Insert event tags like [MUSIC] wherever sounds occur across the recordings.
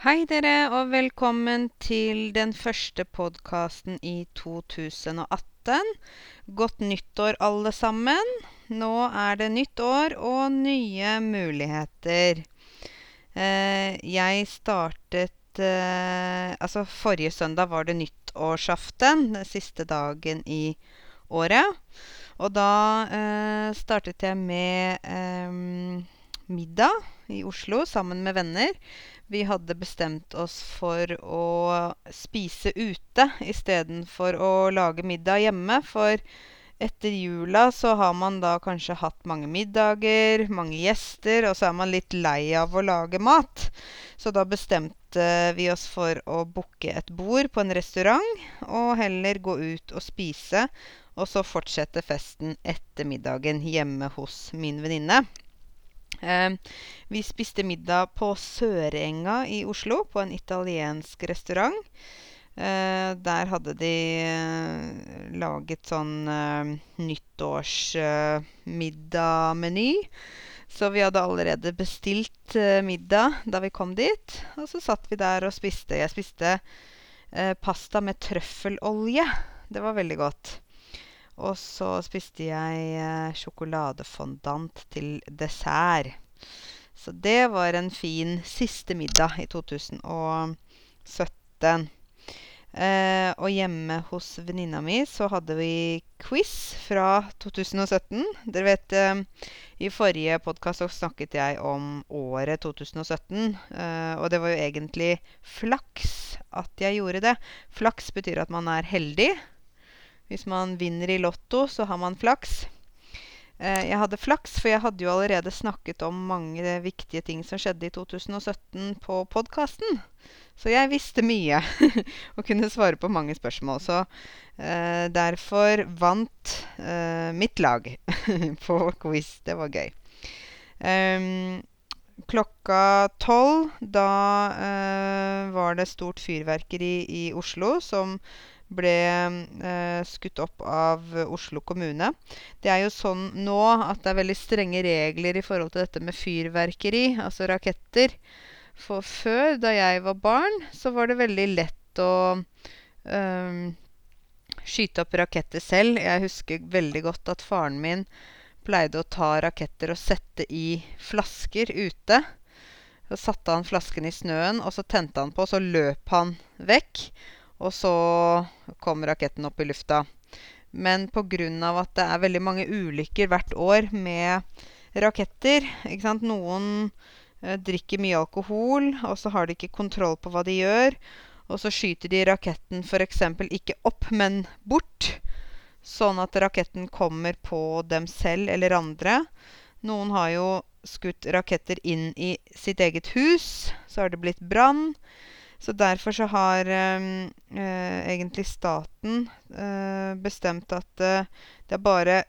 Hei dere, og velkommen til den første podkasten i 2018. Godt nyttår, alle sammen. Nå er det nytt år og nye muligheter. Eh, jeg startet eh, Altså, forrige søndag var det nyttårsaften, den siste dagen i året. Og da eh, startet jeg med eh, middag i Oslo sammen med venner. Vi hadde bestemt oss for å spise ute istedenfor å lage middag hjemme. For etter jula så har man da kanskje hatt mange middager, mange gjester, og så er man litt lei av å lage mat. Så da bestemte vi oss for å booke et bord på en restaurant, og heller gå ut og spise, og så fortsette festen etter middagen hjemme hos min venninne. Eh, vi spiste middag på Sørenga i Oslo, på en italiensk restaurant. Eh, der hadde de eh, laget sånn nyttårsmiddagmeny. Så vi hadde allerede bestilt middag da vi kom dit. Og så satt vi der og spiste. Jeg spiste pasta med trøffelolje. Det var veldig godt. Og så spiste jeg eh, sjokoladefondant til dessert. Så det var en fin siste middag i 2017. Eh, og hjemme hos venninna mi så hadde vi quiz fra 2017. Dere vet eh, I forrige podkast snakket jeg om året 2017. Eh, og det var jo egentlig flaks at jeg gjorde det. Flaks betyr at man er heldig. Hvis man vinner i Lotto, så har man flaks. Eh, jeg hadde flaks, for jeg hadde jo allerede snakket om mange viktige ting som skjedde i 2017 på podkasten. Så jeg visste mye [LAUGHS] og kunne svare på mange spørsmål. Så eh, derfor vant eh, mitt lag [LAUGHS] på quiz. Det var gøy. Um, klokka tolv, da eh, var det stort fyrverkeri i Oslo som ble eh, skutt opp av Oslo kommune. Det er jo sånn nå at det er veldig strenge regler i forhold til dette med fyrverkeri, altså raketter. For før, da jeg var barn, så var det veldig lett å eh, skyte opp raketter selv. Jeg husker veldig godt at faren min pleide å ta raketter og sette i flasker ute. Så satte han flasken i snøen, og så tente han på, og så løp han vekk. Og så kom raketten opp i lufta. Men pga. at det er veldig mange ulykker hvert år med raketter ikke sant? Noen eh, drikker mye alkohol, og så har de ikke kontroll på hva de gjør. Og så skyter de raketten f.eks. ikke opp, men bort. Sånn at raketten kommer på dem selv eller andre. Noen har jo skutt raketter inn i sitt eget hus. Så har det blitt brann. Så derfor så har eh, egentlig staten eh, bestemt at eh, det er bare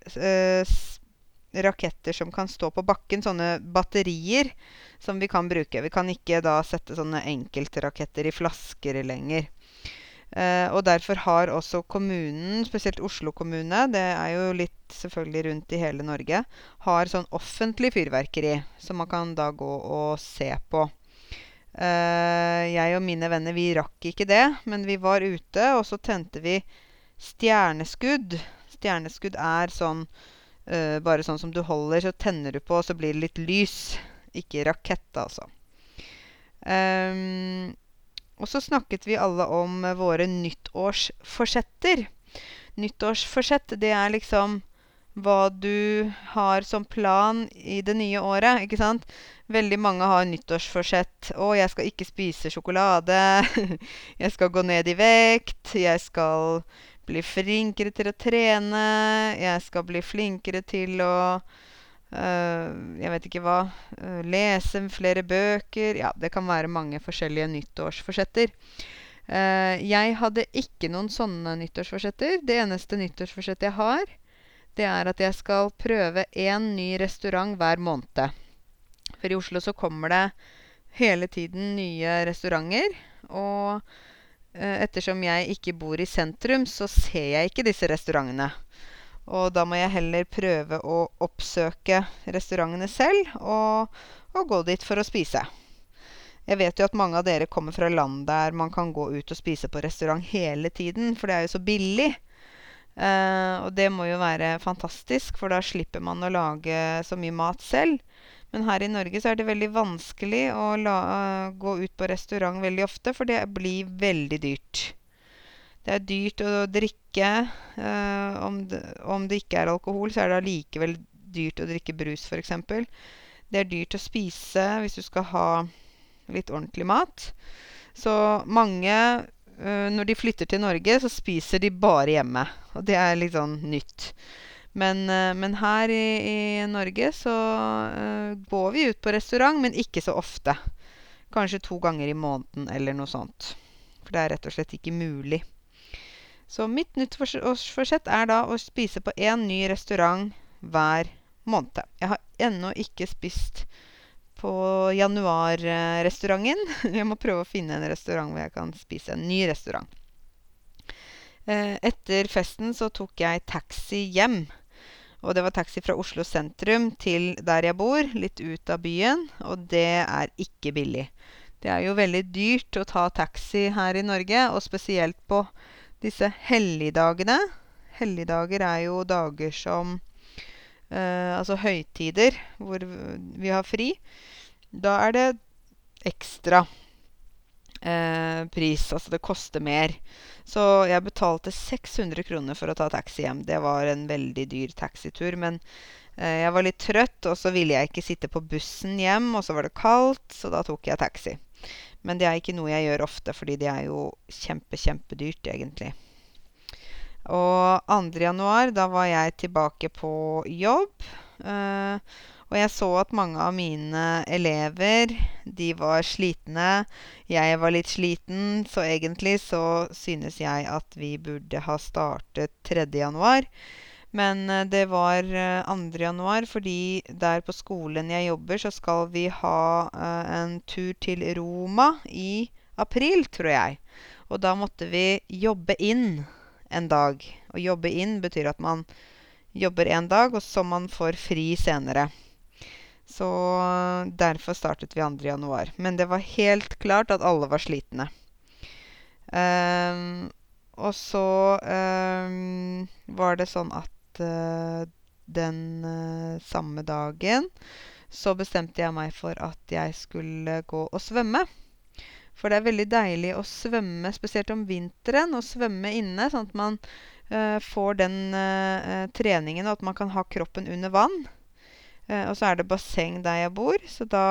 raketter som kan stå på bakken, sånne batterier, som vi kan bruke. Vi kan ikke da sette sånne enkeltraketter i flasker lenger. Uh, og derfor har også kommunen, spesielt Oslo kommune, det er jo litt selvfølgelig rundt i hele Norge, har sånn offentlig fyrverkeri som man kan da gå og se på. Uh, jeg og mine venner vi rakk ikke det, men vi var ute, og så tente vi stjerneskudd. Stjerneskudd er sånn uh, bare sånn som du holder, så tenner du på, og så blir det litt lys. Ikke rakett, altså. Um, og så snakket vi alle om våre nyttårsforsetter. Nyttårsforsett, det er liksom hva du har som plan i det nye året. ikke sant? Veldig mange har nyttårsforsett. 'Å, jeg skal ikke spise sjokolade.' [LAUGHS] 'Jeg skal gå ned i vekt.' 'Jeg skal bli flinkere til å trene.' 'Jeg skal bli flinkere til å øh, Jeg vet ikke hva. Øh, lese flere bøker.' Ja, det kan være mange forskjellige nyttårsforsetter. Uh, jeg hadde ikke noen sånne nyttårsforsetter. Det eneste nyttårsforsettet jeg har, det er at jeg skal prøve én ny restaurant hver måned. For i Oslo så kommer det hele tiden nye restauranter. Og eh, ettersom jeg ikke bor i sentrum, så ser jeg ikke disse restaurantene. Og da må jeg heller prøve å oppsøke restaurantene selv og, og gå dit for å spise. Jeg vet jo at mange av dere kommer fra land der man kan gå ut og spise på restaurant hele tiden, for det er jo så billig. Eh, og det må jo være fantastisk, for da slipper man å lage så mye mat selv. Men her i Norge så er det veldig vanskelig å la, gå ut på restaurant veldig ofte, for det blir veldig dyrt. Det er dyrt å drikke. Uh, om, det, om det ikke er alkohol, så er det allikevel dyrt å drikke brus, f.eks. Det er dyrt å spise hvis du skal ha litt ordentlig mat. Så mange uh, Når de flytter til Norge, så spiser de bare hjemme. Og det er litt sånn nytt. Men, uh, men her i, i, Norge så uh, går vi ut på restaurant, men ikke så ofte. Kanskje to ganger i måneden eller noe sånt. For det er rett og slett ikke mulig. Så mitt nyttårsforsett er da å spise på én ny restaurant hver måned. Jeg har ennå ikke spist på januarrestauranten. [LAUGHS] Jeg må prøve å finne en restaurant hvor jeg kan spise. En ny restaurant. Eh, etter festen så tok jeg taxi hjem. Og det var taxi fra Oslo sentrum til der jeg bor, litt ut av byen. Og det er ikke billig. Det er jo veldig dyrt å ta taxi her i Norge, og spesielt på disse helligdagene. Helligdager er jo dager som Altså høytider hvor vi har fri. Da er det ekstra eh, pris. Altså det koster mer. Så jeg betalte 600 kroner for å ta taxi hjem. Det var en veldig dyr taxitur. Men eh, jeg var litt trøtt, og så ville jeg ikke sitte på bussen hjem. Og så var det kaldt, så da tok jeg taxi. Men det er ikke noe jeg gjør ofte, fordi det er jo kjempe, kjempedyrt, egentlig. Og 2. januar, da var jeg tilbake på jobb. Eh, og jeg så at mange av mine elever, de var slitne. Jeg var litt sliten, så egentlig så synes jeg at vi burde ha startet 3. januar. Men eh, det var 2. Eh, januar, fordi der på skolen jeg jobber, så skal vi ha en tur til Roma i april, tror jeg. Og da måtte vi jobbe inn en dag. Å jobbe inn betyr at man jobber en dag, og så man får fri senere. Så derfor startet vi 2. januar. Men det var helt klart at alle var slitne. Um, og så um, var det sånn at uh, den uh, samme dagen så bestemte jeg meg for at jeg skulle gå og svømme. For det er veldig deilig å svømme, spesielt om vinteren, og svømme inne, sånn at man uh, får den treningen, og at man kan ha kroppen under vann. Eh, og så er det basseng der jeg bor, så da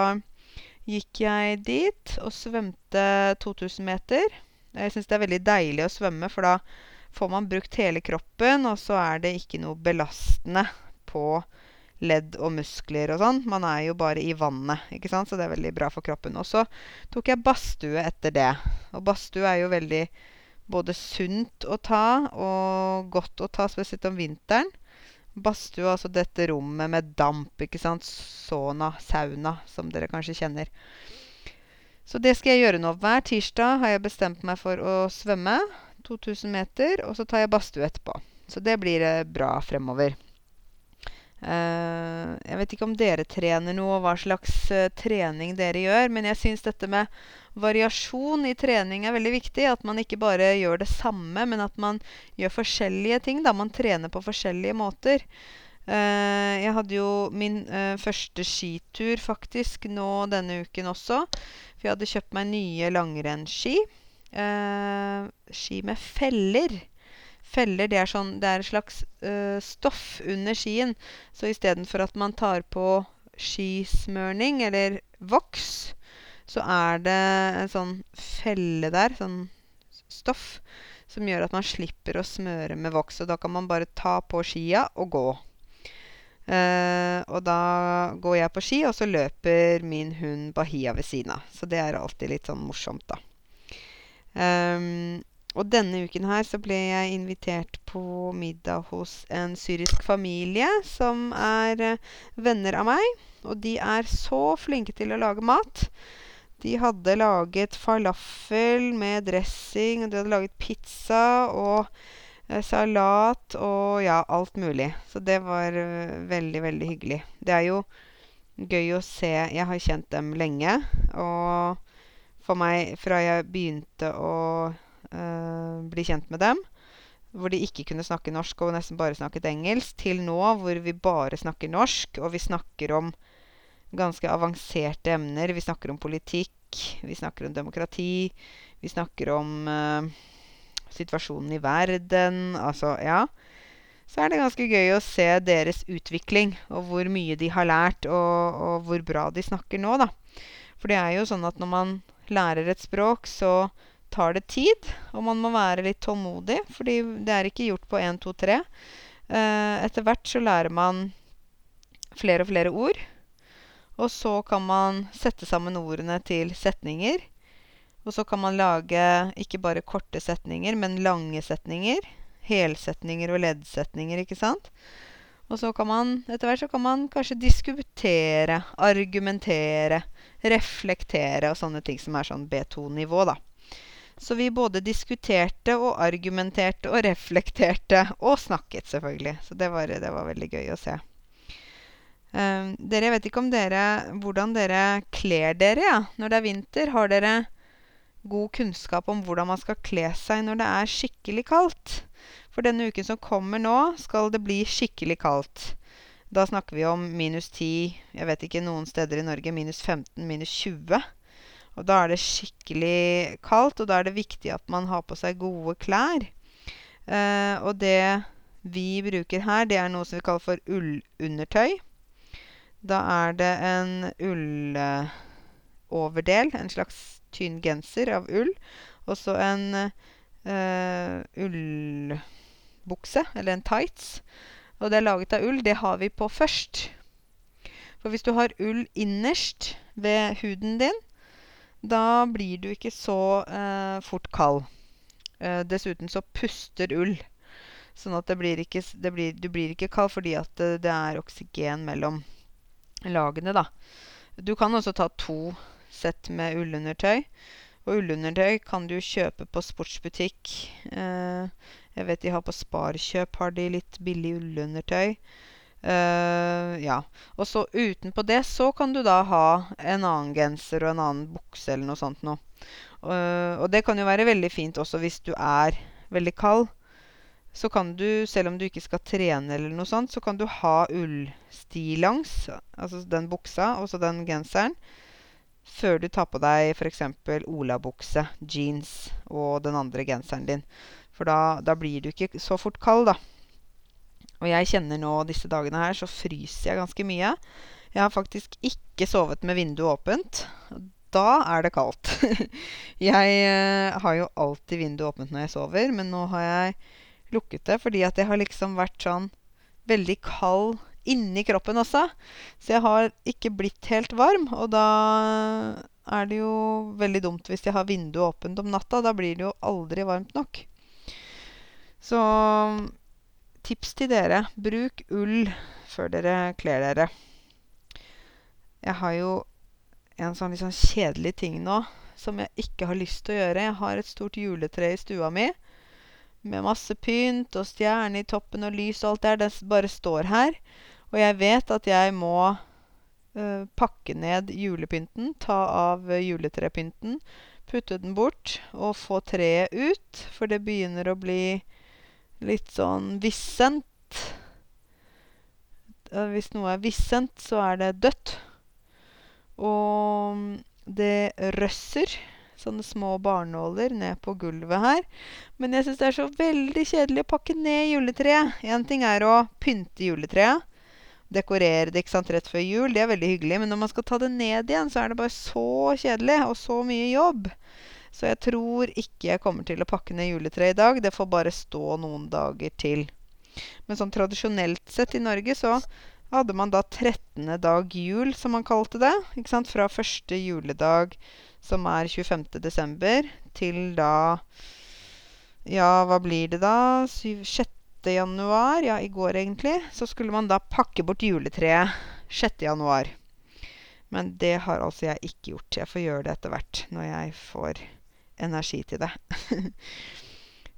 gikk jeg dit og svømte 2000 meter. Jeg syns det er veldig deilig å svømme, for da får man brukt hele kroppen, og så er det ikke noe belastende på ledd og muskler og sånn. Man er jo bare i vannet, ikke sant, så det er veldig bra for kroppen. Og så tok jeg badstue etter det. Og badstue er jo veldig både sunt å ta og godt å ta, spesielt om vinteren. Badstue, altså dette rommet med damp, ikke sant. Sauna, sauna, som dere kanskje kjenner. Så det skal jeg gjøre nå. Hver tirsdag har jeg bestemt meg for å svømme 2000 meter, og så tar jeg badstue etterpå. Så det blir eh, bra fremover. Uh, jeg vet ikke om dere trener noe, og hva slags uh, trening dere gjør, men jeg syns dette med variasjon i trening er veldig viktig. At man ikke bare gjør det samme, men at man gjør forskjellige ting. Da man trener på forskjellige måter. Uh, jeg hadde jo min første skitur faktisk nå denne uken også. For jeg hadde kjøpt meg nye langrennsski. ski med feller feller, det er, sånn, det er et slags uh, stoff under skien. Så istedenfor at man tar på skismørning eller voks, så er det en sånn felle der, sånn stoff, som gjør at man slipper å smøre med voks. Og da kan man bare ta på skia og gå. Uh, og da går jeg på ski, og så løper min hund Bahia ved siden av. Så det er alltid litt sånn morsomt, da. Um, og denne uken her så ble jeg invitert på middag hos en syrisk familie som er eh, venner av meg. Og de er så flinke til å lage mat. De hadde laget falafel med dressing, og de hadde laget pizza og eh, salat og ja, alt mulig. Så det var uh, veldig, veldig hyggelig. Det er jo gøy å se Jeg har kjent dem lenge, og for meg fra jeg begynte å bli kjent med dem, hvor de ikke kunne snakke norsk og nesten bare snakket engelsk, til nå hvor vi bare snakker norsk, og vi snakker om ganske avanserte emner. Vi snakker om politikk, vi snakker om demokrati, vi snakker om uh, situasjonen i verden. Altså, ja. Så er det ganske gøy å se deres utvikling, og hvor mye de har lært, og, og hvor bra de snakker nå, da. For det er jo sånn at når man lærer et språk, så tar det tid, og man må være litt tålmodig, fordi det er ikke gjort på én, to, tre. Eh, etter hvert så lærer man flere og flere ord. Og så kan man sette sammen ordene til setninger. Og så kan man lage ikke bare korte setninger, men lange setninger. Helsetninger og leddsetninger, ikke sant? Og så kan man etter hvert så kan man kanskje diskutere, argumentere, reflektere og sånne ting som er sånn B2-nivå, da. Så vi både diskuterte og argumenterte og reflekterte. Og snakket, selvfølgelig. Så det var, det var veldig gøy å se. Um, dere, jeg vet ikke om dere hvordan dere kler dere ja, når det er vinter. Har dere god kunnskap om hvordan man skal kle seg når det er skikkelig kaldt? For denne uken som kommer nå, skal det bli skikkelig kaldt. Da snakker vi om minus 10, jeg vet ikke, noen steder i Norge minus 15, minus 20. Og da er det skikkelig kaldt, og da er det viktig at man har på seg gode klær. Eh, og det vi bruker her, det er noe som vi kaller for ullundertøy. Da er det en ulloverdel, en slags tynn genser av ull, og så en uh, ullbukse, eller en tights. Og det er laget av ull. Det har vi på først. For hvis du har ull innerst ved huden din, da blir du ikke så eh, fort kald. Eh, dessuten så puster ull. Sånn at blir ikke, blir, du blir ikke kald fordi at det, det, er oksygen mellom lagene, da. Du kan også ta to sett med ullundertøy. Og ullundertøy kan du kjøpe på sportsbutikk. Eh, jeg vet de har på Sparkjøp har de litt billig ullundertøy. Uh, ja. Og så utenpå det så kan du da ha en annen genser og en annen bukse eller noe sånt noe. Uh, og det kan jo være veldig fint også hvis du er veldig kald. Så kan du, selv om du ikke skal trene eller noe sånt, så kan du ha ullstillongs, altså den buksa og så den genseren, før du tar på deg f.eks. olabukse, jeans og den andre genseren din. For da, da blir du ikke så fort kald, da. Og jeg kjenner nå disse dagene her, så fryser jeg ganske mye. Jeg har faktisk ikke sovet med vinduet åpent. Da er det kaldt. [LAUGHS] jeg eh, har jo alltid vinduet åpent når jeg sover, men nå har jeg lukket det fordi at jeg har liksom vært sånn veldig kald inni kroppen også. Så jeg har ikke blitt helt varm, og da er det jo veldig dumt hvis jeg har vinduet åpent om natta. Da blir det jo aldri varmt nok. Så tips til dere. Bruk ull før dere kler dere. Jeg har jo en sånn litt sånn kjedelig ting nå som jeg ikke har lyst til å gjøre. Jeg har et stort juletre i stua mi med masse pynt og stjerne i toppen og lys og alt der. Det bare står her. Og jeg vet at jeg må uh, pakke ned julepynten, ta av juletrepynten, putte den bort og få treet ut, for det begynner å bli litt sånn vissent. Hvis noe er vissent, så er det dødt. Og det røsser sånne små barnåler ned på gulvet her. Men jeg syns det er så veldig kjedelig å pakke ned juletreet. Én ting er å pynte juletreet. Dekorere det ikke sant, rett før jul. Det er veldig hyggelig. Men når man skal ta det ned igjen, så er det bare så kjedelig og så mye jobb. Så jeg tror ikke jeg kommer til å pakke ned juletreet i dag. Det får bare stå noen dager til. Men sånn tradisjonelt sett i Norge så hadde man da 13. dag jul, som man kalte det. Ikke sant? Fra første juledag, som er 25. desember, til da Ja, hva blir det da? 6. januar? Ja, i går egentlig. Så skulle man da pakke bort juletreet 6. januar. Men det har altså jeg ikke gjort. Jeg får gjøre det etter hvert når jeg får energi til det. [LAUGHS]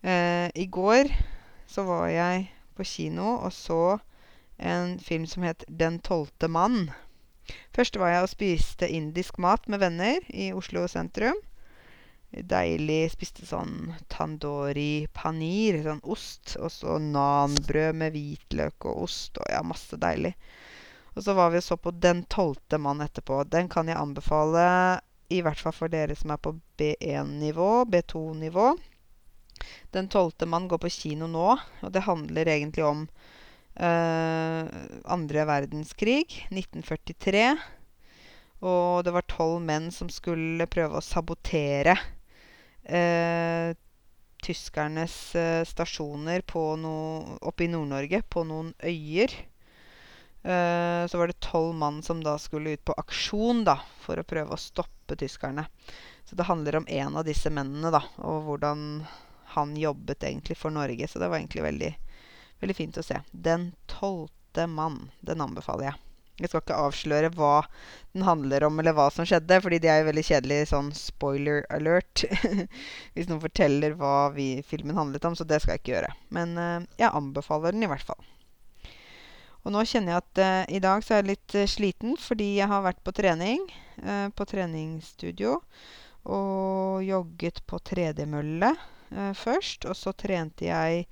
eh, I går så var jeg på kino og så en film som het Den tolvte mann. Først var jeg og spiste indisk mat med venner i Oslo sentrum. deilig Spiste sånn tandori panir, sånn ost. Og så nanbrød med hvitløk og ost og ja, masse deilig. Og så var vi og så på Den tolvte mann etterpå. Den kan jeg anbefale i hvert fall for dere som er på B1-nivå, B2-nivå. Den tolvte mann går på kino nå, og det handler egentlig om eh, andre verdenskrig, 1943. Og det var tolv menn som skulle prøve å sabotere eh, tyskernes eh, stasjoner på no, oppe i Nord-Norge, på noen øyer. Eh, så var det tolv mann som da skulle ut på aksjon da, for å prøve å stoppe tyskerne. Så det handler om en av disse mennene, da, og hvordan han jobbet egentlig for Norge. Så det var egentlig veldig, veldig fint å se. Den tolvte mann. Den anbefaler jeg. Jeg skal ikke avsløre hva den handler om, eller hva som skjedde, fordi det er jo veldig kjedelig sånn spoiler alert [LAUGHS] hvis noen forteller hva vi, filmen handlet om, så det skal jeg ikke gjøre. Men uh, jeg anbefaler den i hvert fall. Og nå kjenner jeg at uh, i dag så er jeg litt uh, sliten fordi jeg har vært på trening. på treningsstudio. Og jogget på tredemølle først. Og så trente jeg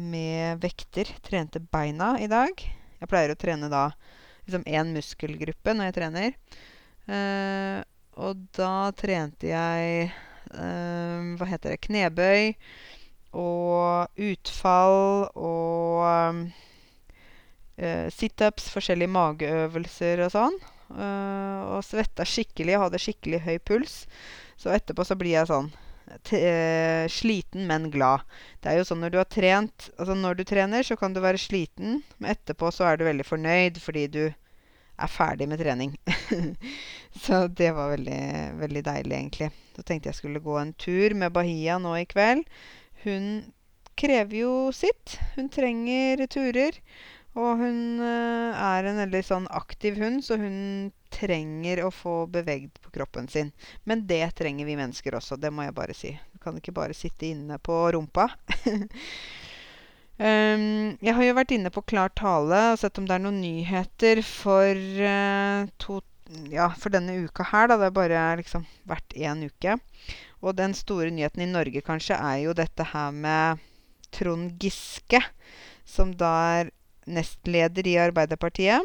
med vekter. Trente beina i dag. Jeg pleier å trene da liksom én muskelgruppe når jeg trener. Uh, og da trente jeg uh, Hva heter det Knebøy og utfall og situps, forskjellige mageøvelser og sånn. og svetta skikkelig og hadde skikkelig høy puls. Så etterpå så blir jeg sånn sliten, men glad. Det er jo sånn når du har trent Altså når du trener, så kan du være sliten, men etterpå så er du veldig fornøyd fordi du er ferdig med trening. [LAUGHS] så det var veldig, veldig deilig, egentlig. Så tenkte jeg skulle gå en tur med Bahia nå i kveld. Hun krever jo sitt. Hun trenger turer. Og hun uh, er en veldig sånn aktiv hund, så hun trenger å få bevegd på kroppen sin. Men det trenger vi mennesker også, det må jeg bare si. Du kan ikke bare sitte inne på rumpa. [LAUGHS] um, jeg har jo vært inne på Klar tale og sett om det er noen nyheter for, uh, to, ja, for denne uka her. Da. Det har bare liksom vært én uke. Og den store nyheten i Norge kanskje er jo dette her med Trond Giske, som da er nestleder i Arbeiderpartiet.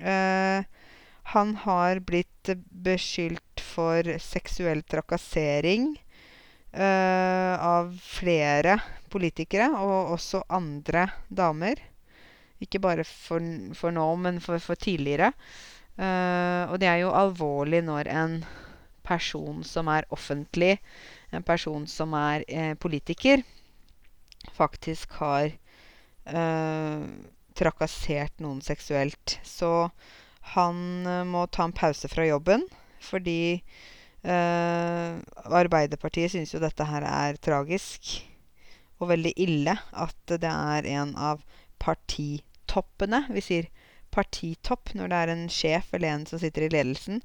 Eh, han har blitt beskyldt for seksuell trakassering eh, av flere politikere, og også andre damer. Ikke bare for, for nå, men for, for tidligere. Eh, og det er jo alvorlig når en person som er offentlig, en person som er eh, politiker, faktisk har eh, trakassert noen seksuelt. Så han uh, må ta en pause fra jobben fordi uh, Arbeiderpartiet syns jo dette her er tragisk og veldig ille at det er en av partitoppene Vi sier partitopp når det er en sjef eller en som sitter i ledelsen.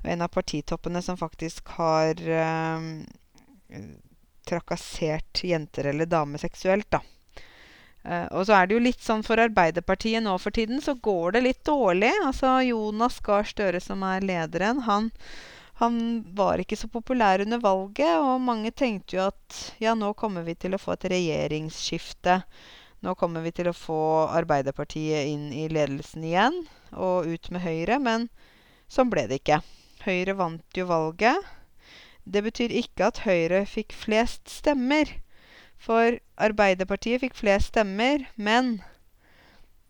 Og en av partitoppene som faktisk har uh, trakassert jenter eller damer seksuelt, da. Uh, og så er det jo litt sånn for Arbeiderpartiet nå for tiden, så går det litt dårlig. Altså Jonas Gahr Støre, som er lederen, han, han var ikke så populær under valget. Og mange tenkte jo at ja, nå kommer vi til å få et regjeringsskifte. Nå kommer vi til å få Arbeiderpartiet inn i ledelsen igjen, og ut med Høyre. Men sånn ble det ikke. Høyre vant jo valget. Det betyr ikke at Høyre fikk flest stemmer. For Arbeiderpartiet fikk flest stemmer, men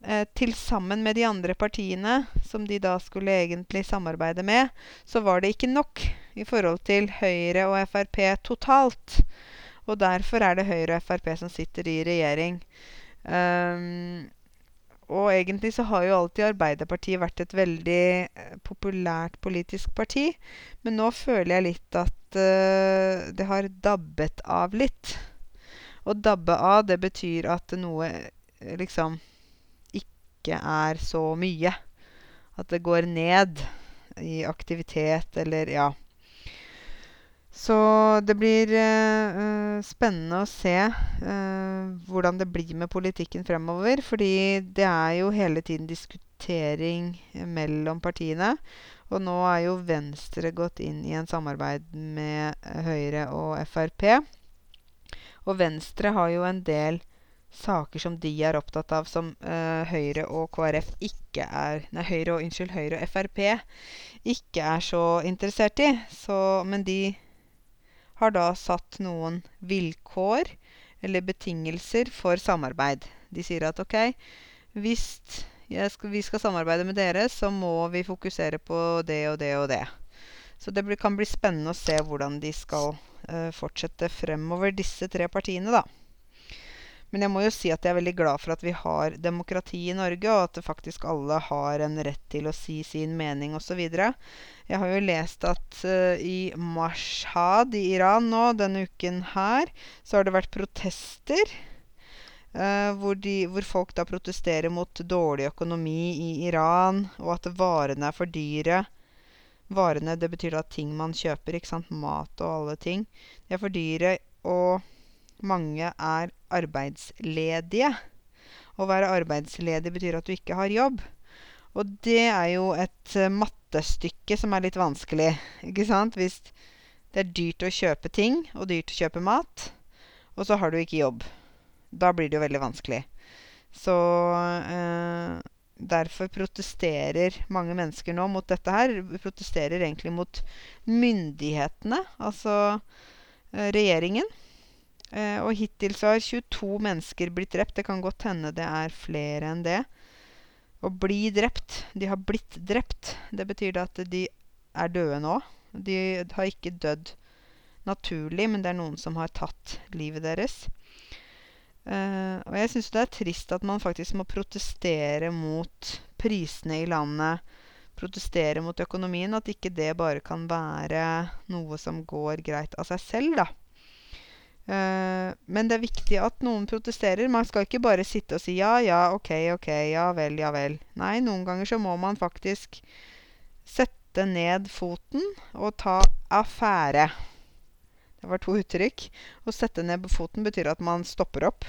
eh, til sammen med de andre partiene, som de da skulle egentlig samarbeide med, så var det ikke nok i forhold til Høyre og Frp totalt. Og derfor er det Høyre og Frp som sitter i regjering. Um, og egentlig så har jo alltid Arbeiderpartiet vært et veldig eh, populært politisk parti. Men nå føler jeg litt at uh, det har dabbet av litt. Å dabbe av, det betyr at noe eh, liksom ikke er så mye. At det går ned i aktivitet eller ja. Så det blir eh, spennende å se eh, hvordan det blir med politikken fremover. Fordi det er jo hele tiden diskutering mellom partiene. Og nå er jo Venstre gått inn i en samarbeid med Høyre og Frp. Og Venstre har jo en del saker som de er opptatt av, som uh, Høyre og KrF ikke er Nei, Høyre og, unnskyld, Høyre og Frp ikke er så interessert i. Så, men de har da satt noen vilkår eller betingelser for samarbeid. De sier at OK, hvis skal, vi skal samarbeide med dere, så må vi fokusere på det og det og det. Så det kan bli spennende å se hvordan de skal fortsette fremover, disse tre partiene, da. Men jeg må jo si at jeg er veldig glad for at vi har demokrati i Norge, og at faktisk alle har en rett til å si sin mening osv. Jeg har jo lest at uh, i Mashhad i Iran nå, denne uken her, så har det vært protester. Uh, hvor, de, hvor, folk da protesterer mot dårlig økonomi i Iran, og at varene er for dyre. Varene, det betyr da ting man kjøper, ikke sant. Mat og alle ting. De er for dyre, og mange er arbeidsledige. Å være arbeidsledig betyr at du ikke har jobb. Og det er jo et uh, mattestykke som er litt vanskelig. Ikke sant? Hvis det er dyrt å kjøpe ting, og dyrt å kjøpe mat, og så har du ikke jobb. Da blir det jo veldig vanskelig. Så uh, Derfor protesterer mange mennesker nå mot dette her. Protesterer egentlig mot myndighetene, altså uh, regjeringen. Eh, og hittil så har 22 mennesker blitt drept. Det kan godt hende det er flere enn det. Å bli drept De har blitt drept. Det betyr at de er døde nå. De har ikke dødd naturlig, men det er noen som har tatt livet deres. Uh, og jeg syns det er trist at man faktisk må protestere mot prisene i landet. Protestere mot økonomien. At ikke det bare kan være noe som går greit av seg selv, da. Uh, men det er viktig at noen protesterer. Man skal ikke bare sitte og si ja, ja, ok, ok, ja vel, ja vel. Nei, noen ganger så må man faktisk sette ned foten og ta affære. Det var to uttrykk. Å sette ned foten betyr at man stopper opp.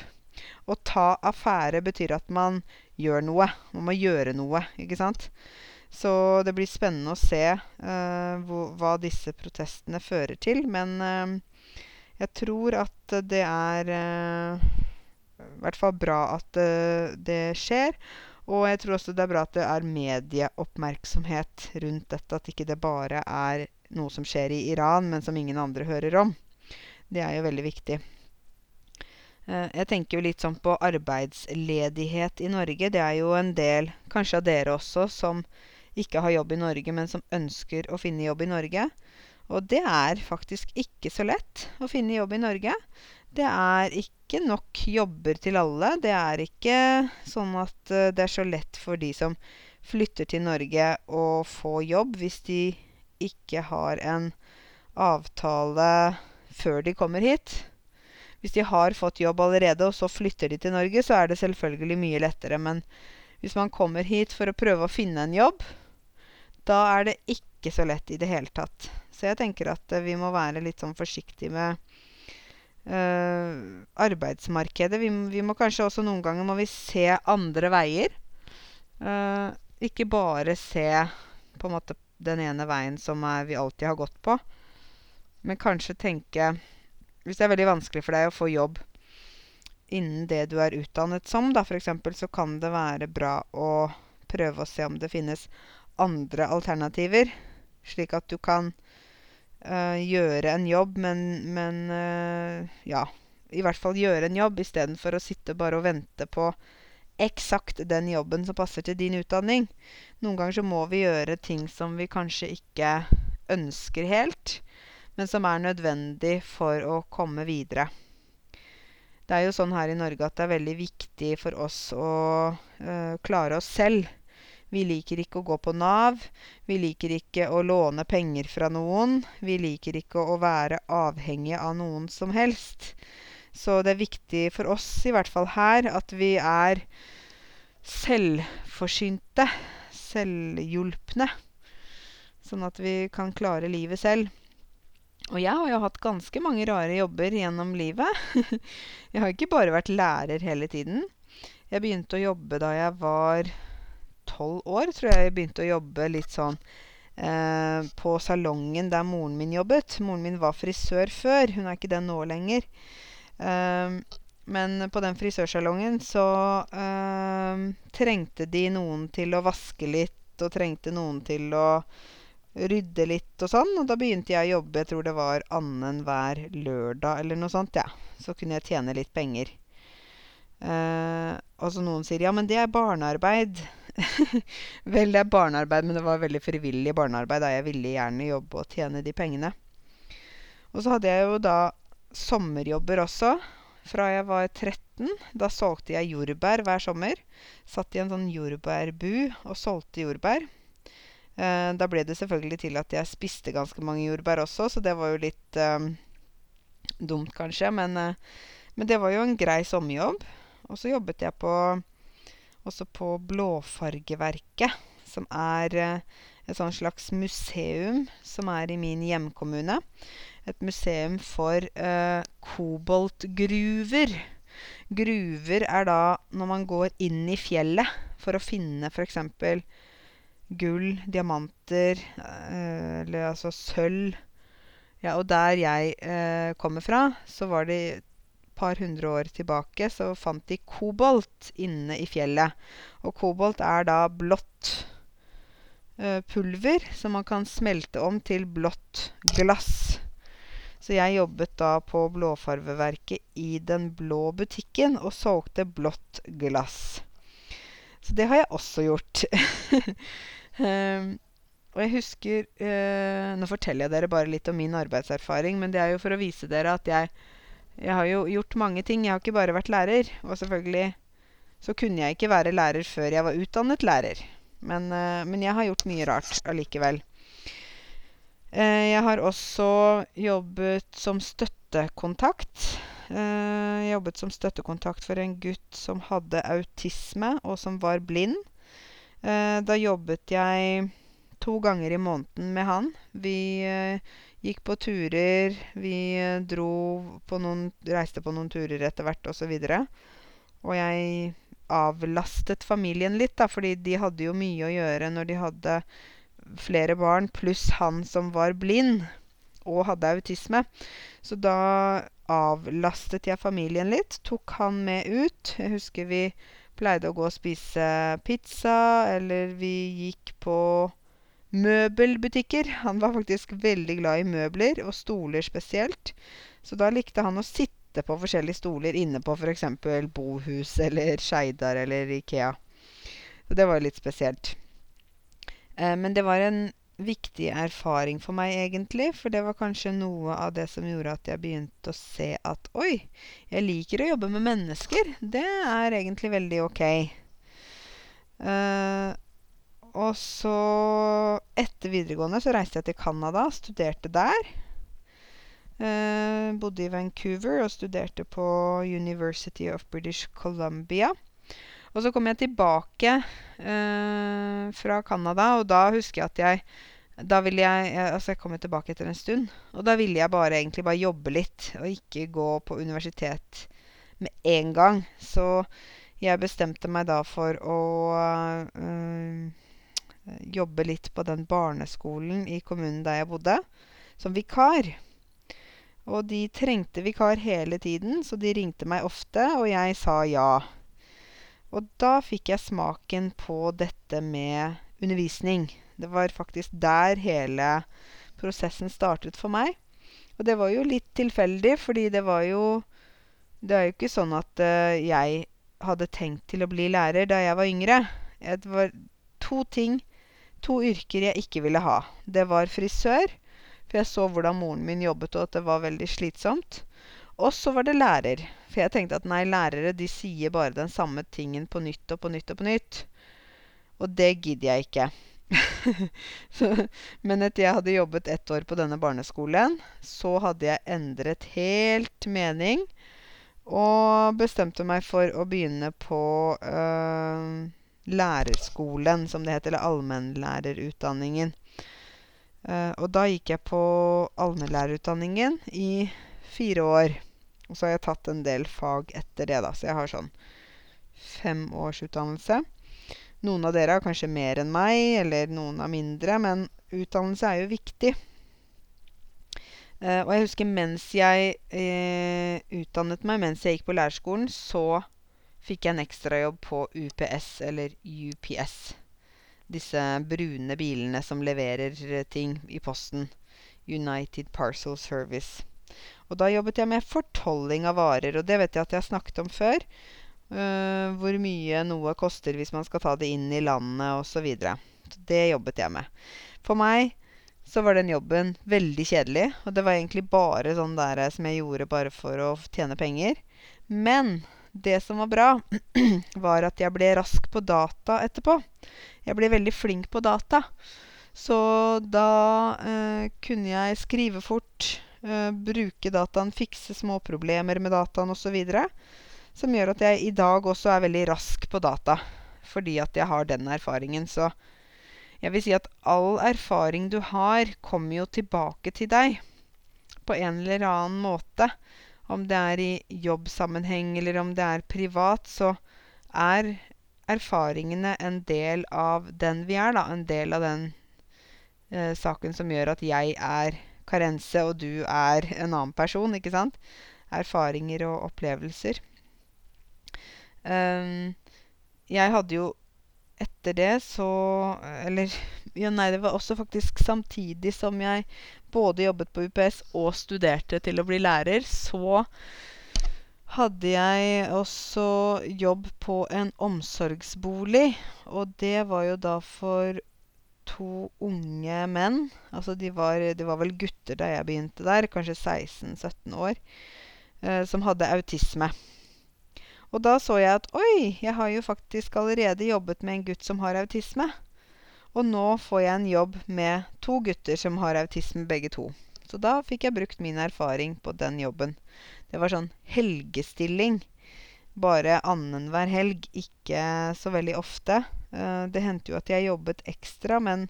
Å ta affære betyr at man gjør noe. Man må gjøre noe, ikke sant? Så det blir spennende å se uh, hva disse protestene fører til. Men uh, jeg tror at det er uh, i hvert fall bra at eh, det skjer. Og jeg tror også det er bra at det er medieoppmerksomhet rundt dette. At ikke det bare er noe som skjer i Iran, men som ingen andre hører om. Det er jo veldig viktig. Eh, jeg tenker jo litt sånn på arbeidsledighet i Norge. Det er jo en del, kanskje av dere også, som ikke har jobb i Norge, men som ønsker å finne jobb i Norge. Og det er faktisk ikke så lett å finne jobb i Norge. Det er ikke nok jobber til alle. Det er ikke sånn at uh, det er så lett for de som flytter til Norge å få jobb hvis de ikke har en avtale før de kommer hit. Hvis de har fått jobb allerede, og så flytter de til Norge, så er det selvfølgelig mye lettere. Men hvis man kommer hit for å prøve å finne en jobb, da er det ikke så lett i det hele tatt. Så jeg tenker at uh, vi må være litt sånn forsiktige med øh, arbeidsmarkedet. Vi, vi, må kanskje også noen ganger må vi se andre veier. Uh, ikke bare se på en måte den ene veien som er, vi alltid har gått på. Men kanskje tenke Hvis det er veldig vanskelig for deg å få jobb innen det du er utdannet som, da f.eks., så kan det være bra å prøve å se om det finnes andre alternativer. Slik at du kan øh, gjøre en jobb, men, men øh, ja. I hvert fall gjøre en jobb istedenfor å sitte bare og vente på eksakt den jobben som passer til din utdanning. Noen ganger så må vi gjøre ting som vi kanskje ikke ønsker helt, men som er nødvendig for å komme videre. Det er jo sånn her i Norge at det er veldig viktig for oss å øh, klare oss selv. Vi liker ikke å gå på Nav. Vi liker ikke å låne penger fra noen. Vi liker ikke å være avhengig av noen som helst. Så det er viktig for oss, i hvert fall her, at vi er selvforsynte. Selvhjulpne. Sånn at vi kan klare livet selv. Og jeg har jo hatt ganske mange rare jobber gjennom livet. [LAUGHS] jeg har ikke bare vært lærer hele tiden. Jeg begynte å jobbe da jeg var tolv år tror jeg jeg begynte å jobbe litt sånn eh, på salongen der moren min jobbet. Moren min var frisør før. Hun er ikke det nå lenger. Eh, men på den frisørsalongen så eh, trengte de noen til å vaske litt, og trengte noen til å rydde litt og sånn. Og da begynte jeg å jobbe, jeg tror det var annenhver lørdag eller noe sånt, ja. Så kunne jeg tjene litt penger. Eh, og så noen sier ja, men det er barnearbeid. [LAUGHS] Vel, det er barnearbeid, men det var veldig frivillig barnearbeid. Da jeg ville gjerne jobbe og tjene de pengene. Og så hadde jeg jo da sommerjobber også. Fra jeg var 13. Da solgte jeg jordbær hver sommer. Satt i en sånn jordbærbu og solgte jordbær. Eh, da ble det selvfølgelig til at jeg spiste ganske mange jordbær også, så det var jo litt eh, dumt, kanskje. Men, eh, men det var jo en grei sommerjobb. Og så jobbet jeg på også på Blåfargeverket, som er et sånn slags museum som er i min hjemkommune. Et museum for eh, koboltgruver. Gruver er da når man går inn i fjellet for å finne f.eks. gull, diamanter, eh, eller altså sølv. Ja, og der jeg eh, kommer fra, så var det et par hundre år tilbake så fant de kobolt inne i fjellet. Og kobolt er da blått eh, pulver som man kan smelte om til blått glass. Så jeg jobbet da på Blåfarveverket i den blå butikken og solgte blått glass. Så det har jeg også gjort. um, [LAUGHS] og jeg husker uh, Nå forteller jeg dere bare litt om min arbeidserfaring, men det er jo for å vise dere at jeg jeg har jo gjort mange ting. Jeg har ikke bare vært lærer. Og selvfølgelig så kunne jeg ikke være lærer før jeg var utdannet lærer. Men, uh, men jeg har gjort mye rart allikevel. Uh, jeg har også jobbet som støttekontakt. Jeg jobbet som støttekontakt for en gutt som hadde autisme, og som var blind. da jobbet jeg to ganger i måneden med han. Vi Gikk på turer. Vi eh, dro på noen Reiste på noen turer etter hvert, og så videre. Og jeg avlastet familien litt, da, fordi de hadde jo mye å gjøre når de hadde flere barn, pluss han som var blind og hadde autisme. Så da avlastet jeg familien litt. Tok han med ut. Jeg husker vi pleide å gå og spise pizza, eller vi gikk på møbelbutikker. Han var faktisk veldig glad i møbler, og stoler spesielt. Så da likte han å sitte på forskjellige stoler inne på f.eks. Bohus eller Skeidar eller Ikea. Så det var litt spesielt. Eh, men det var en viktig erfaring for meg, egentlig. For det var kanskje noe av det som gjorde at jeg begynte å se at oi, jeg liker å jobbe med mennesker. Det er egentlig veldig ok. Uh, og så Etter videregående så reiste jeg til Canada, studerte der. Uh, bodde i Vancouver og studerte på University of British Columbia. Og så kom jeg tilbake eh, fra Canada, og da husker jeg at jeg da ville jeg, Altså, jeg kom tilbake etter en stund. Og da ville jeg bare egentlig bare jobbe litt, og ikke gå på universitet med en gang. Så jeg bestemte meg da for å øh, jobbe litt på den barneskolen i kommunen der jeg bodde, som vikar. Og de trengte vikar hele tiden, så de ringte meg ofte, og jeg sa ja. Og da fikk jeg smaken på dette med undervisning. Det var faktisk der hele prosessen startet for meg. Og det var jo litt tilfeldig, fordi det var jo Det er jo ikke sånn at uh, jeg hadde tenkt til å bli lærer da jeg var yngre. Det var to ting To yrker jeg ikke ville ha. Det var frisør, for jeg så hvordan moren min jobbet, og at det var veldig slitsomt. Og så var det lærer. For jeg tenkte at nei, lærere de sier bare den samme tingen på nytt og på nytt og på nytt. Og det gidder jeg ikke. [LAUGHS] så, men etter jeg hadde jobbet ett år på denne barneskolen, så hadde jeg endret helt mening. Og bestemte meg for å begynne på øh, lærerskolen, som det heter, eller allmennlærerutdanningen. Uh, og da gikk jeg på allmennlærerutdanningen i fire år. Og så har jeg tatt en del fag etter det, da. Så jeg har sånn fem års utdannelse. Noen av dere har kanskje mer enn meg, eller noen har mindre, men utdannelse er jo viktig. Eh, og jeg husker mens jeg eh, utdannet meg, mens jeg gikk på lærerskolen, så fikk jeg en ekstrajobb på UPS, eller UPS. Disse brune bilene som leverer ting i posten. United Parcel Service. Og da jobbet jeg med fortolling av varer, og det vet jeg at jeg har snakket om før. Uh, hvor mye noe koster hvis man skal ta det inn i landet osv. Det jobbet jeg med. For meg så var den jobben veldig kjedelig. Og det var egentlig bare sånn der som jeg gjorde bare for å tjene penger. Men det som var bra, [CLEARS THROAT] var at jeg ble rask på data etterpå. Jeg ble veldig flink på data. Så da uh, kunne jeg skrive fort, bruke dataen, fikse småproblemer med dataen osv. Som gjør at jeg i dag også er veldig rask på data. Fordi at jeg har den erfaringen. Så jeg vil si at all erfaring du har, kommer jo tilbake til deg. På en eller annen måte. Om det er i jobbsammenheng eller om det er privat, så er erfaringene en del av den vi er, da. En del av den eh, saken som gjør at jeg er Karense, og du er en annen person, ikke sant? Erfaringer og opplevelser. Um, jeg hadde jo etter det så Eller ja, nei, det var også faktisk samtidig som jeg både jobbet på UPS og studerte til å bli lærer, så hadde jeg også jobb på en omsorgsbolig. Og det var jo da for to unge menn. Altså de var, de var vel gutter da jeg begynte der, kanskje 16-17 år, eh, som hadde autisme. Og da så jeg at oi, jeg har jo faktisk allerede jobbet med en gutt som har autisme. Og nå får jeg en jobb med to gutter som har autisme begge to. Så da fikk jeg brukt min erfaring på den jobben. Det var sånn helgestilling. Bare annenhver helg, ikke så veldig ofte. Eh, det hendte jo at jeg jobbet ekstra, men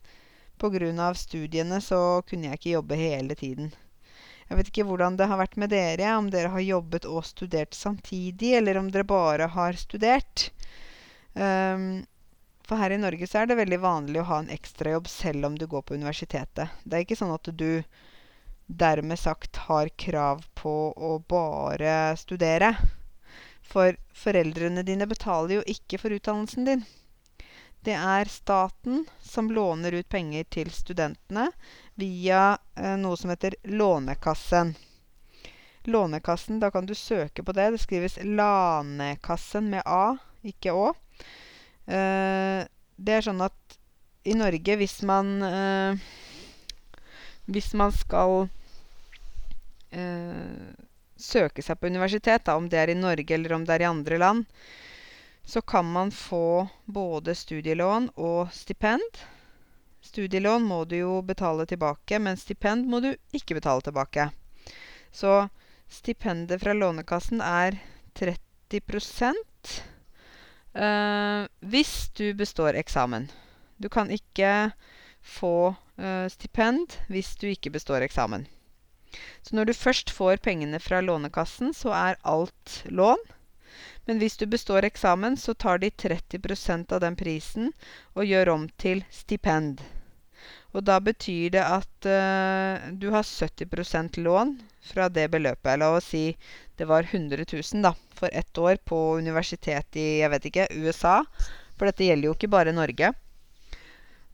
pga. studiene så kunne jeg ikke jobbe hele tiden. Jeg vet ikke hvordan det har vært med dere, om dere har jobbet og studert samtidig, eller om dere bare har studert. Um, for her i Norge så er det veldig vanlig å ha en ekstrajobb selv om du går på universitetet. Det er ikke sånn at du dermed sagt har krav på å bare studere. For foreldrene dine betaler jo ikke for utdannelsen din. Det er staten som låner ut penger til studentene via eh, noe som heter Lånekassen. Lånekassen, da kan du søke på det. Det skrives Lanekassen med A, ikke Å. Eh, det er sånn at i Norge, hvis man eh, Hvis man skal søke seg på universitet, da, om det er i Norge eller om det er i andre land, så kan man få både studielån og stipend. Studielån må du jo betale tilbake, men stipend må du ikke betale tilbake. Så stipendet fra Lånekassen er 30 eh, hvis du består eksamen. Du kan ikke få eh, stipend hvis du ikke består eksamen. Så når du først får pengene fra Lånekassen, så er alt lån. Men hvis du består eksamen, så tar de 30 prosent av den prisen og gjør om til stipend. Og da betyr det at uh, du har 70% lån fra det beløpet. La oss si det var 100 000 da, for ett år på universitet i jeg vet ikke, USA. For dette gjelder jo ikke bare Norge.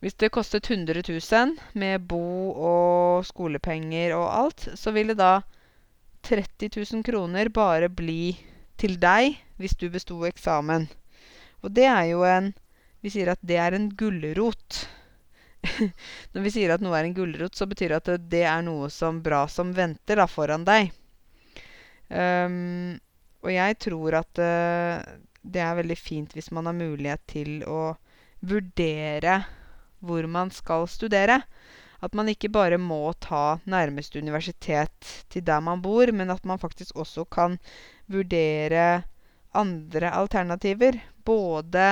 Hvis det kostet 100 000 med bo og skolepenger og alt, så ville da 30 000 kroner bare bli til deg hvis du besto eksamen. Og det er jo en Vi sier at det er en gulrot. [LAUGHS] Når vi sier at noe er en gulrot, så betyr det at det er noe som bra som venter da, foran deg. Um, og jeg tror at uh, det er veldig fint hvis man har mulighet til å vurdere hvor man skal studere. At man ikke bare må ta nærmeste universitet til der man bor, men at man faktisk også kan vurdere andre alternativer. Både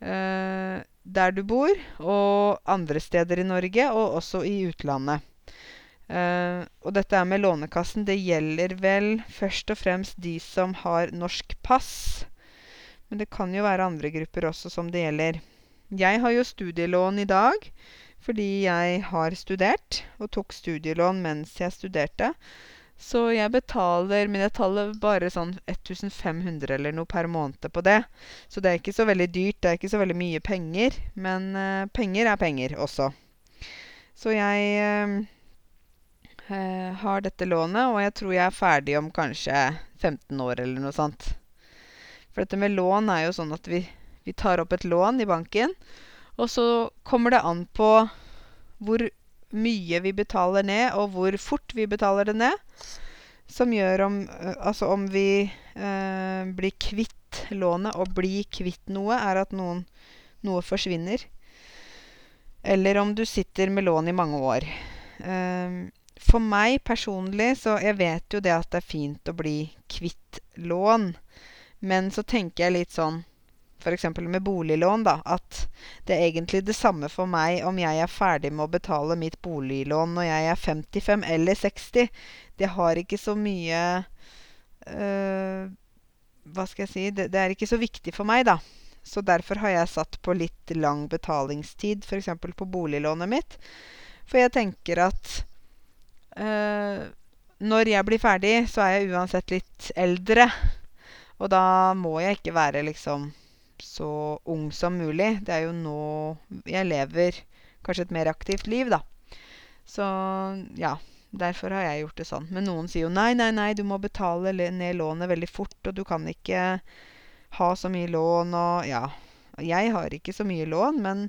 eh, der du bor, og andre steder i Norge, og også i utlandet. Uh, og dette med Lånekassen, det gjelder vel først og fremst de som har norsk pass. Men det kan jo være andre grupper også som det gjelder. Jeg har jo studielån i dag fordi jeg har studert, og tok studielån mens jeg studerte. Så jeg betaler Men jeg betaler bare sånn 1500 eller noe per måned på det. Så det er ikke så veldig dyrt. Det er ikke så veldig mye penger. Men penger er penger også. Så jeg har dette lånet, og jeg tror jeg er ferdig om kanskje 15 år eller noe sånt. For dette med lån er jo sånn at vi vi tar opp et lån i banken, og så kommer det an på hvor mye vi betaler ned, og hvor fort vi betaler det ned, som gjør om altså om vi blir kvitt lånet. Å bli kvitt noe er at noen noe forsvinner. Eller om du sitter med lån i mange år. For meg personlig så jeg vet jo det at det er fint å bli kvitt lån. Men så tenker jeg litt sånn eksempel med boliglån, da, at det er egentlig det samme for meg om jeg er ferdig med å betale mitt boliglån når jeg er 55 eller 60. Det har ikke så mye Hva skal jeg si det Det er ikke så viktig for meg, da. Så derfor har jeg satt på litt lang betalingstid, eksempel på boliglånet mitt. For jeg tenker at når jeg blir ferdig, så er jeg uansett litt eldre. Og da må jeg ikke være liksom så ung som mulig. Det er jo nå jeg lever kanskje et mer aktivt liv, da. Så ja. Derfor har jeg gjort det sånn. Men noen sier jo nei, nei, nei, du må betale ned lånet veldig fort, og du kan ikke ha så mye lån og Ja. Jeg har ikke så mye lån, men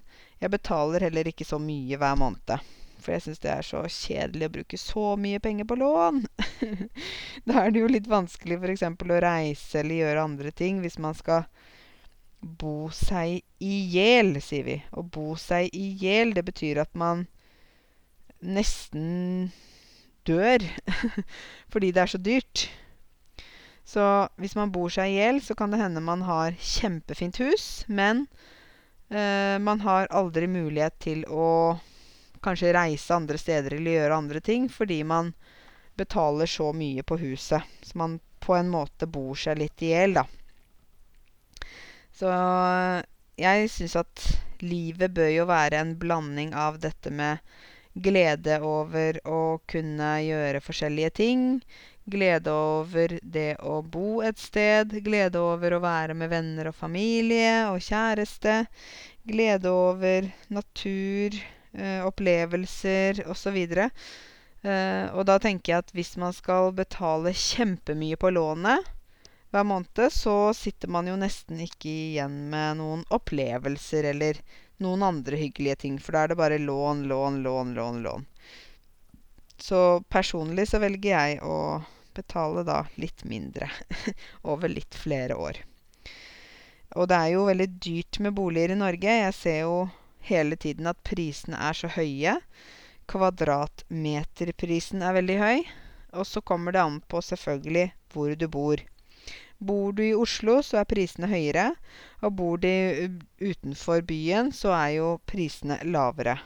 jeg betaler heller ikke så mye hver måned. For jeg syns det er så kjedelig å bruke så mye penger på lån. [LAUGHS] Da er det jo litt vanskelig eksempel å reise eller gjøre andre ting hvis man skal bo seg i hjel, sier vi. Å bo seg i hjel, det betyr at man nesten dør [LAUGHS] fordi det er så dyrt. Så hvis man bor seg i hjel, så kan det hende man har kjempefint hus, men man har aldri mulighet til å kanskje reise andre steder eller gjøre andre ting fordi man betaler så mye på huset. Så man på en måte bor seg litt i hjel, da. Så jeg syns at livet bør jo være en blanding av dette med glede over å kunne gjøre forskjellige ting, glede over det å bo et sted, glede over å være med venner og familie og kjæreste, glede over natur, opplevelser og så videre. Og da tenker jeg at hvis man skal betale kjempemye på lånet hver måned, så sitter man jo nesten ikke igjen med noen opplevelser eller noen andre hyggelige ting, for da er det bare lån, lån, lån, lån, lån. Så personlig så velger jeg å betale da litt mindre [LAUGHS] over litt flere år. Og det er jo veldig dyrt med boliger i Norge. Jeg ser jo hele tiden at prisene er så høye. Kvadratmeterprisen er veldig høy. Og så kommer det an på selvfølgelig hvor du bor. Bor du i Oslo, så er prisene høyere. Og bor du utenfor byen, så er jo prisene lavere.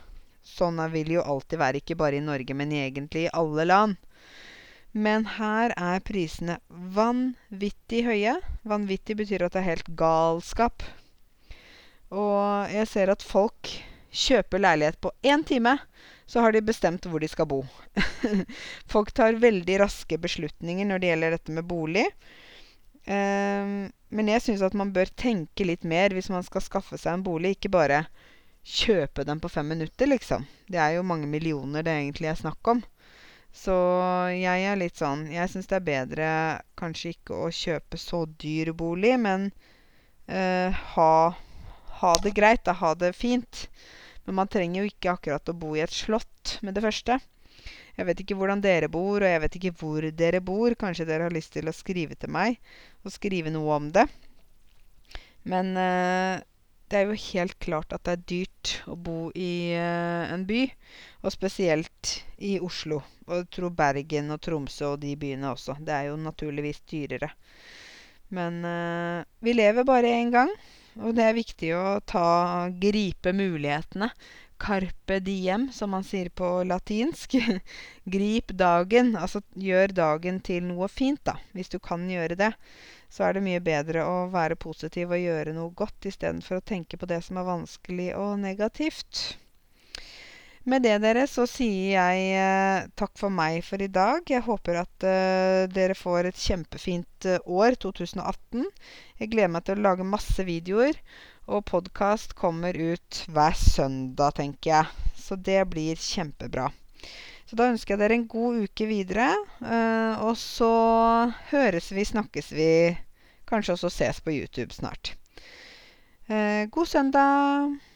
Sånn vil jo alltid være, ikke bare i Norge, men egentlig i alle land. Men her er prisene vanvittig høye. Vanvittig betyr at det er helt galskap. Og jeg ser at folk kjøper leilighet på én time, så har de bestemt hvor de skal bo. [LAUGHS] folk tar veldig raske beslutninger når det gjelder dette med bolig. Men jeg syns at man bør tenke litt mer hvis man skal skaffe seg en bolig. Ikke bare kjøpe den på fem minutter, liksom. Det er jo mange millioner det egentlig er snakk om. Så jeg er litt sånn Jeg syns det er bedre kanskje ikke å kjøpe så dyr bolig, men ha ha det greit, da. Ha det fint. Men man trenger jo ikke akkurat å bo i et slott med det første. Jeg vet ikke hvordan dere bor, og jeg vet ikke hvor dere bor. Kanskje dere har lyst til å skrive til meg og skrive noe om det. Men det er jo helt klart at det er dyrt å bo i en by, og spesielt i Oslo. Og jeg tror Bergen og Tromsø og de byene også. Det er jo naturligvis dyrere. Men vi lever bare én gang, og det er viktig å ta gripe mulighetene. Carpe diem, som man sier på latinsk. [LAUGHS] Grip dagen. Altså gjør dagen til noe fint, da. Hvis du kan gjøre det, så er det mye bedre å være positiv og gjøre noe godt istedenfor å tenke på det som er vanskelig og negativt. Med det, dere, så sier jeg eh, takk for meg for i dag. Jeg håper at eh, dere får et kjempefint eh, år, 2018. Jeg gleder meg til å lage masse videoer. Og podkast kommer ut hver søndag, tenker jeg. Så det blir kjempebra. Så da ønsker jeg dere en god uke videre. Uh, og så høres vi, snakkes vi. Kanskje også ses på YouTube snart. Uh, god søndag.